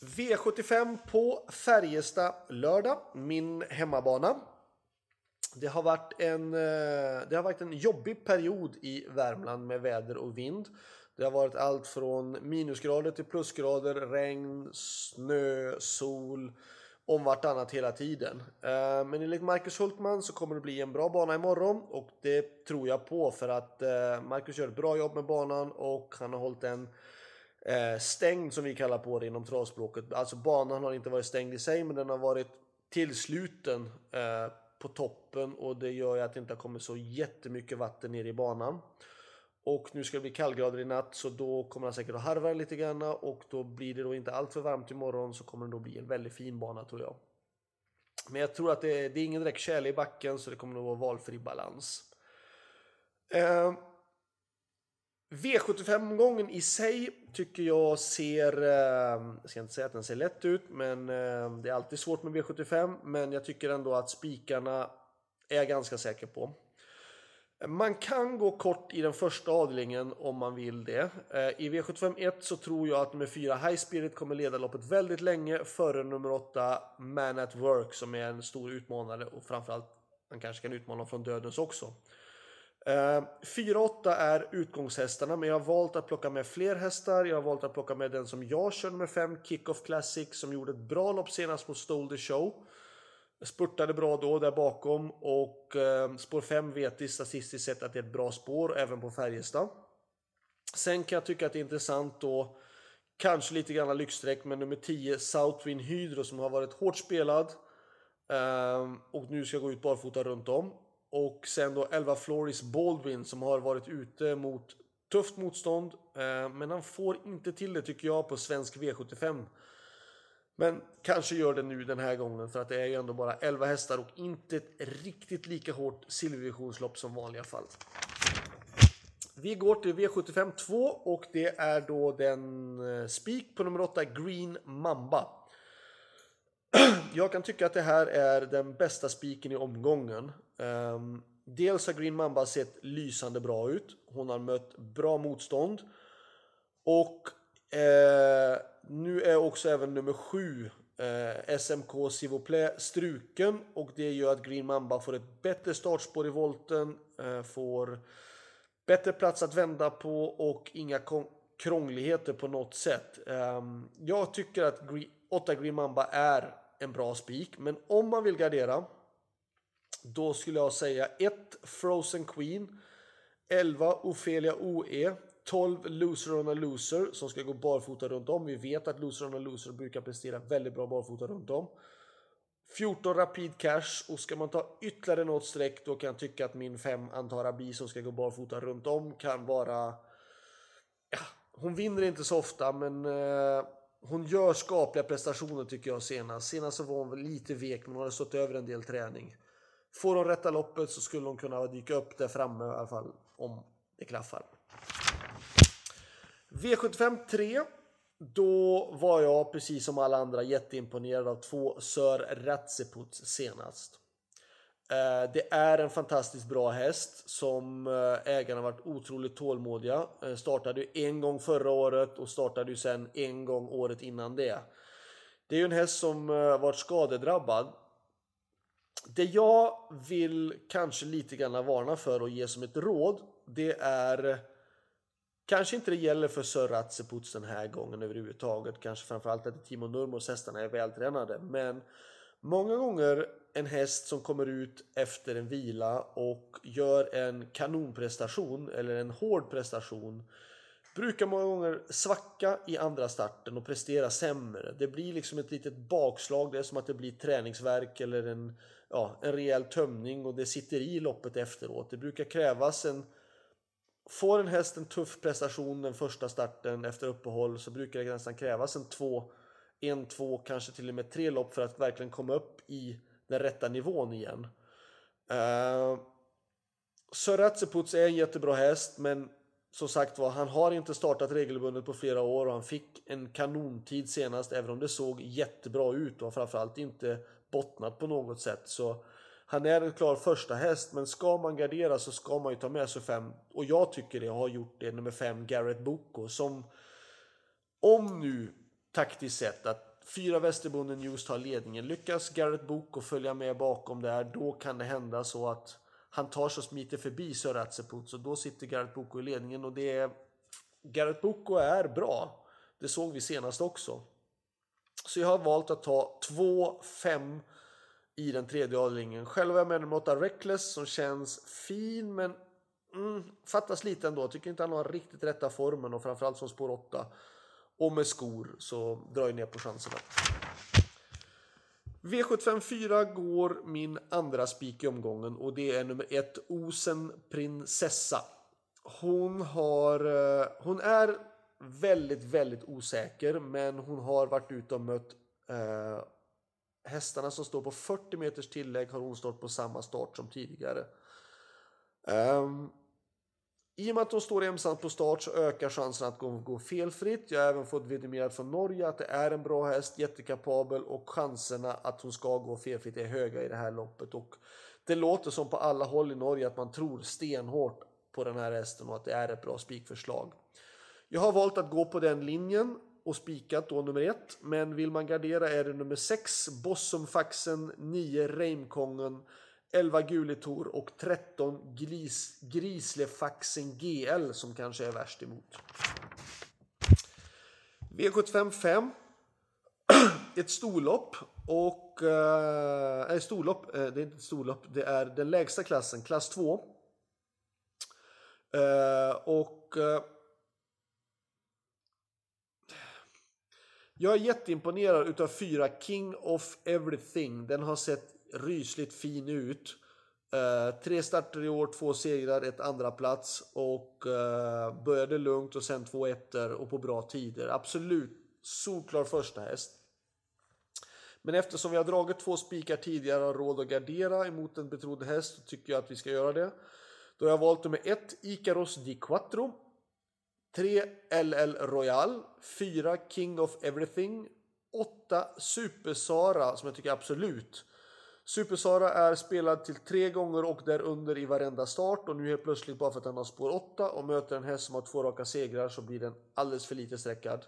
V75 på Färjestad lördag, min hemmabana. Det har, varit en, eh, det har varit en jobbig period i Värmland med väder och vind. Det har varit allt från minusgrader till plusgrader, regn, snö, sol, om vartannat hela tiden. Eh, men enligt Marcus Hultman så kommer det bli en bra bana imorgon och det tror jag på för att eh, Marcus gör ett bra jobb med banan och han har hållit en eh, stängd som vi kallar på det inom travspråket. Alltså banan har inte varit stängd i sig men den har varit tillsluten eh, på toppen och det gör ju att det inte har kommit så jättemycket vatten ner i banan. Och nu ska det bli kallgrader i natt så då kommer han säkert att harva lite grann och då blir det då inte allt för varmt imorgon så kommer det då bli en väldigt fin bana tror jag. Men jag tror att det är, det är ingen direkt tjäle i backen så det kommer nog vara valfri balans. Eh, V75-omgången i sig tycker jag ser, eh, jag ska inte säga att den ser lätt ut, men eh, det är alltid svårt med V75, men jag tycker ändå att spikarna är jag ganska säker på. Man kan gå kort i den första avdelningen om man vill det. Eh, I V751 så tror jag att nummer 4 High Spirit kommer leda loppet väldigt länge före nummer 8 Man at Work som är en stor utmanare och framförallt man kanske kan utmana från dödens också. Eh, 4-8 är utgångshästarna men jag har valt att plocka med fler hästar. Jag har valt att plocka med den som jag kör nummer 5 Kickoff Classic som gjorde ett bra lopp senast mot Stole the Show. Spurtade bra då där bakom och eh, spår 5 vet vi statistiskt sett att det är ett bra spår även på Färjestad. Sen kan jag tycka att det är intressant då kanske lite grann lyxsträck men nummer 10 Southwind Hydro som har varit hårt spelad eh, och nu ska gå ut barfota runt om. Och sen då 11 Floris Baldwin som har varit ute mot tufft motstånd eh, men han får inte till det tycker jag på svensk V75 men kanske gör det nu den här gången för att det är ju ändå bara 11 hästar och inte ett riktigt lika hårt silvervisionslopp som vanliga fall. Vi går till V75 2 och det är då den eh, spik på nummer 8 Green Mamba. Jag kan tycka att det här är den bästa spiken i omgången. Um, dels har Green Mamba sett lysande bra ut. Hon har mött bra motstånd. Och eh, nu är också även nummer 7 eh, SMK Sivoplä struken och det gör att Green Mamba får ett bättre startspår i volten, eh, får bättre plats att vända på och inga krångligheter på något sätt. Ehm, jag tycker att 8 Green Mamba är en bra spik, men om man vill gardera då skulle jag säga 1 Frozen Queen, 11 Ofelia OE, 12 Loser on a Loser som ska gå barfota runt om. Vi vet att Loser on a Loser brukar prestera väldigt bra barfota runt om. 14 Rapid Cash och ska man ta ytterligare något streck då kan jag tycka att min 5 Antara som ska gå barfota runt om kan vara... Ja, hon vinner inte så ofta men eh, hon gör skapliga prestationer tycker jag senast. Senast så var hon lite vek men hon har stått över en del träning. Får hon rätta loppet så skulle hon kunna dyka upp där framme i alla fall om det klaffar. V75 3. Då var jag precis som alla andra jätteimponerad av två Sör Ratseputs senast. Eh, det är en fantastiskt bra häst som eh, ägarna varit otroligt tålmodiga. Eh, startade startade en gång förra året och startade ju sen en gång året innan det. Det är ju en häst som varit skadedrabbad. Det jag vill kanske lite grann varna för och ge som ett råd, det är Kanske inte det gäller för Sir Ratseputs den här gången överhuvudtaget. Kanske framförallt att Timo Nurmos hästarna är vältränade. Men många gånger en häst som kommer ut efter en vila och gör en kanonprestation eller en hård prestation brukar många gånger svacka i andra starten och prestera sämre. Det blir liksom ett litet bakslag. Det är som att det blir träningsverk eller en, ja, en rejäl tömning och det sitter i loppet efteråt. Det brukar krävas en Får en häst en tuff prestation den första starten efter uppehåll så brukar det nästan krävas en två, en, två, kanske till och med tre lopp för att verkligen komma upp i den rätta nivån igen. Eh, uh, Söratseputs är en jättebra häst men som sagt var, han har inte startat regelbundet på flera år och han fick en kanontid senast även om det såg jättebra ut och framförallt inte bottnat på något sätt. Så han är en klar första häst men ska man gardera så ska man ju ta med sig fem och jag tycker det har gjort det nummer fem Garrett Boko som om nu taktiskt sett att Fyra Västerbonden News tar ledningen. Lyckas Garrett Boko följa med bakom där, då kan det hända så att han tar sig och smiter förbi Sir och Så då sitter Garrett Boko i ledningen och det är... Garrett Boko är bra. Det såg vi senast också. Så jag har valt att ta 2-5 i den tredje avdelningen. Själv är jag med nummer 8 Reckless som känns fin men mm, fattas lite ändå. Jag tycker inte han har riktigt rätta formen och framförallt som spår 8. Och med skor så drar jag ner på chanserna. V754 går min andra spik i omgången och det är nummer 1 Osen Prinsessa. Hon har, eh, hon är väldigt, väldigt osäker men hon har varit ute och mött eh, hästarna som står på 40 meters tillägg har hon stått på samma start som tidigare. Um, i och med att hon står ensam på start så ökar chansen att gå, gå felfritt. Jag har även fått vidimerat från Norge att det är en bra häst, jättekapabel och chanserna att hon ska gå felfritt är höga i det här loppet. Och det låter som på alla håll i Norge att man tror stenhårt på den här hästen och att det är ett bra spikförslag. Jag har valt att gå på den linjen och spikat då nummer ett. Men vill man gardera är det nummer 6 Bossumfaxen, 9 Reimkongen, 11 Gulitor och 13 Gris, Grislefaxen GL som kanske är värst emot. V75 5. Ett storlopp och... Äh, storlopp, äh, det är inte ett storlopp, det är den lägsta klassen, klass 2. Äh, eh, och... Jag är jätteimponerad utav fyra King of Everything. Den har sett rysligt fin ut. Uh, tre starter i år, två segrar, ett andra plats och eh, uh, började lugnt och sen två ettor och på bra tider. Absolut solklar första häst. Men eftersom vi har dragit två spikar tidigare och har råd att gardera emot en betrodd häst så tycker jag att vi ska göra det. Då har jag valt nummer 1, Icaros Di Quattro. 3 LL Royal, 4 King of Everything, 8 Super Sara som jag tycker absolut. Supersara är spelad till tre gånger och därunder i varenda start och nu helt plötsligt bara för att han har spår 8 och möter en häst som har två raka segrar så blir den alldeles för lite sträckad.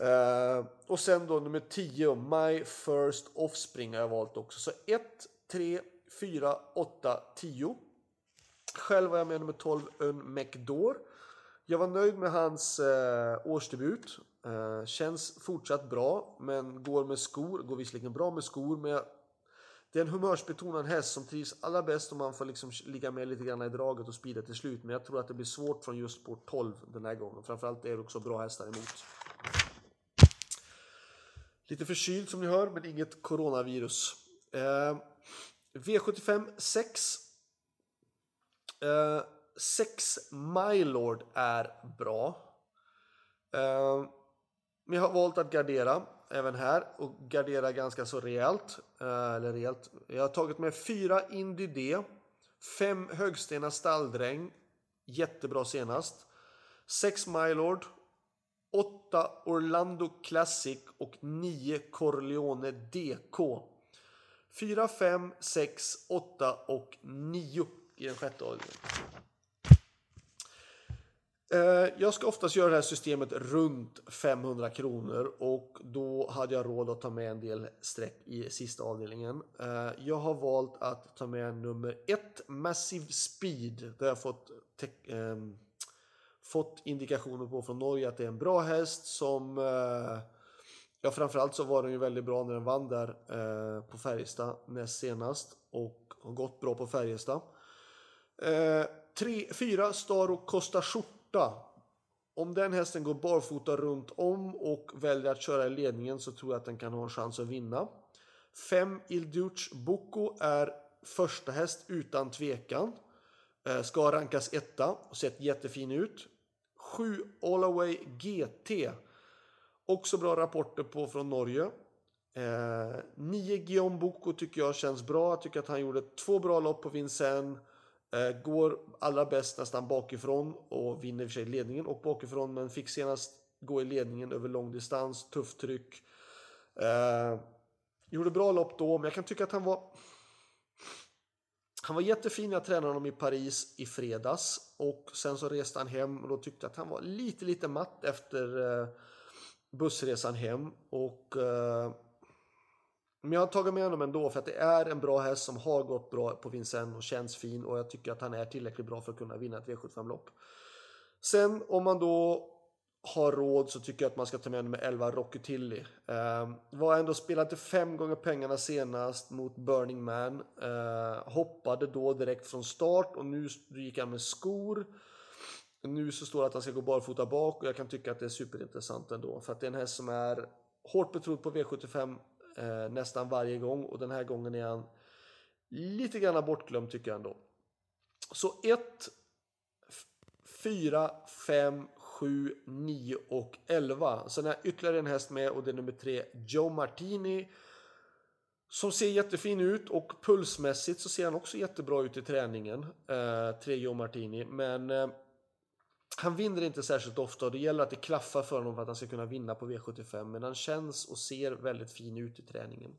Uh, och sen då nummer 10, My First Offspring har jag valt också. Så 1, 3, 4, 8, 10. Själv var jag med nummer 12, Un McDore. Jag var nöjd med hans eh, årsdebut. Eh, känns fortsatt bra, men går med skor. Går visserligen bra med skor, men jag, det är en humörsbetonad häst som trivs allra bäst om man får liksom ligga med lite grann i draget och speeda till slut. Men jag tror att det blir svårt från just spår 12 den här gången. Framförallt är det också bra hästar emot. Lite förkyld som ni hör, men inget coronavirus. Eh, V75 6. Eh, 6 Mylord är bra. Eh, men jag har valt att gardera även här och gardera ganska så rejält. Eh, eller rejält. Jag har tagit med 4 Indy D, 5 Högstena Stalldräng, jättebra senast. 6 Mylord, 8 Orlando Classic och 9 Corleone DK. 4, 5, 6, 8 och 9 i den sjätte avdelningen. Eh, jag ska oftast göra det här systemet runt 500 kronor och då hade jag råd att ta med en del streck i sista avdelningen. Eh, jag har valt att ta med nummer 1 Massive Speed. Där jag har fått, ähm, fått indikationer på från Norge att det är en bra häst som äh, Ja framförallt så var den ju väldigt bra när den vann där äh, på Färjestad näst senast och har gått bra på Färjestad. Äh, tre, fyra Staro Costa Skjort borta. Om den hästen går barfota runt om och väljer att köra i ledningen så tror jag att den kan ha en chans att vinna. 5 Ilduch Boko är första häst utan tvekan. Eh, ska rankas etta och sett jättefin ut. 7 Allaway GT. Också bra rapporter på från Norge. 9 eh, Guillaume Boko tycker jag känns bra. Jag tycker att han gjorde två bra lopp på Vincennes. Eh, går allra bäst nästan bakifrån och vinner i och för sig ledningen och bakifrån men fick senast gå i ledningen över lång distans, tufft tryck. Eh, gjorde bra lopp då men jag kan tycka att han var han var jättefin jag tränade honom i Paris i fredags och sen så reste han hem och då tyckte jag att han var lite lite matt efter eh, bussresan hem och eh, men jag har tagit med honom ändå för att det är en bra häst som har gått bra på Vincennes och känns fin och jag tycker att han är tillräckligt bra för att kunna vinna ett V75-lopp. Sen om man då har råd så tycker jag att man ska ta med nummer 11 Rocky Tilly. Eh, var ändå spelade fem gånger pengarna senast mot Burning Man. Eh, hoppade då direkt från start och nu gick han med skor. Nu så står det att han ska gå barfota bak och jag kan tycka att det är superintressant ändå. För att det är en häst som är hårt betrodd på V75 eh, nästan varje gång och den här gången är han lite grann bortglömd tycker jag ändå. Så 1, 4, 5, 7, 9 och 11. Sen är ytterligare en häst med och det är nummer 3 Joe Martini. Som ser jättefin ut och pulsmässigt så ser han också jättebra ut i träningen. Eh, 3 Joe Martini. Men eh, han vinner inte särskilt ofta och det gäller att det klaffar för honom för att han ska kunna vinna på V75. Men han känns och ser väldigt fin ut i träningen.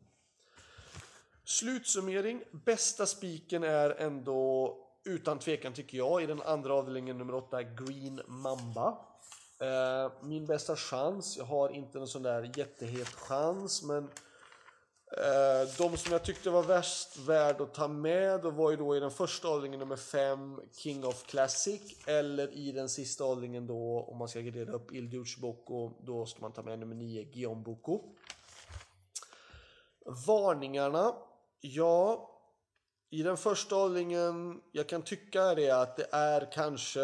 Slutsummering. Bästa spiken är ändå utan tvekan tycker jag i den andra avdelningen nummer 8 Green Mamba. Eh, min bästa chans, jag har inte en sån där jättehet chans men Eh, de som jag tyckte var värst värd att ta med då var ju då i den första avdelningen nummer 5 King of Classic eller i den sista avdelningen då om man ska gradera upp Il Boko då ska man ta med nummer 9 Guillaume Boko. Varningarna. Ja, i den första avdelningen, jag kan tycka det att det är kanske,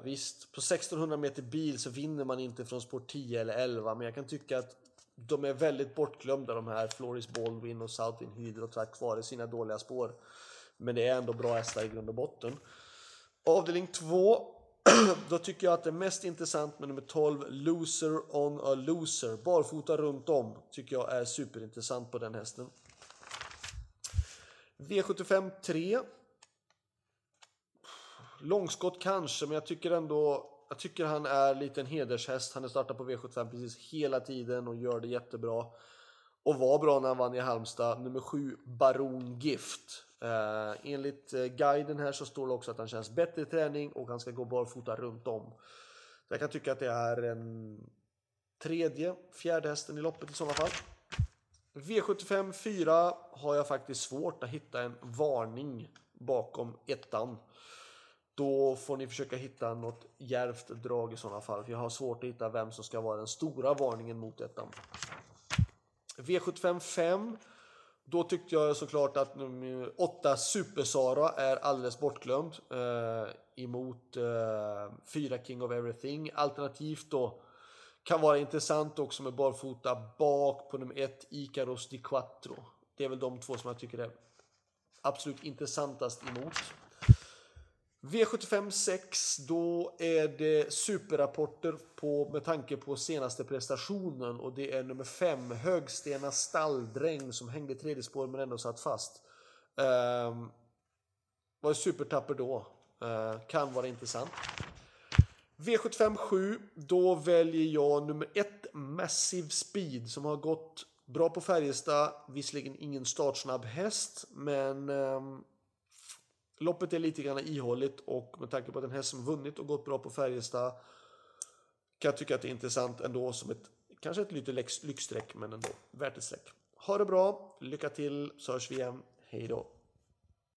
visst, på 1600 meter bil så vinner man inte från spår 10 eller 11, men jag kan tycka att de är väldigt bortglömda de här Floris Baldwin och Southin Hydro och kvar i sina dåliga spår. Men det är ändå bra hästar i grund och botten. Avdelning 2. Då tycker jag att det är mest intressant med nummer 12 Loser on a Loser. Barfota runt om tycker jag är superintressant på den hästen. V75 3. Långskott kanske, men jag tycker ändå jag tycker han är lite en hedershäst. Han är startat på V75 precis hela tiden och gör det jättebra. Och var bra när han vann i Halmstad. Nummer 7, Baron Gift. Eh, enligt eh, guiden här så står det också att han känns bättre i träning och han ska gå barfota runt om. Så jag kan tycka att det är en tredje, fjärde hästen i loppet i sådana fall. V75 4 har jag faktiskt svårt att hitta en varning bakom ettan. Då får ni försöka hitta något järvt drag i sådana fall. För jag har svårt att hitta vem som ska vara den stora varningen mot detta. V75 5. Då tyckte jag såklart att nummer 8 Super-Sara är alldeles bortglömd. Eh, emot eh, 4 King of Everything. Alternativt då kan vara intressant också med barfota bak på nummer 1 Icaros Di Quattro. Det är väl de två som jag tycker är absolut intressantast emot. V75 6, då är det superrapporter på, med tanke på senaste prestationen och det är nummer 5, Högstena stalldräng som hängde tredje spår men ändå satt fast. Um, var supertapper då. Uh, kan vara intressant. V75 7, då väljer jag nummer 1, Massive Speed som har gått bra på Färjestad. Visserligen ingen startsnabb häst, men um, Loppet är lite grann ihåligt och med tanke på att en häst som vunnit och gått bra på Färjestad kan jag tycka att det är intressant ändå som ett kanske ett lite lyxstreck men ändå värt ett streck. Ha det bra, lycka till så hörs vi igen. Hej då!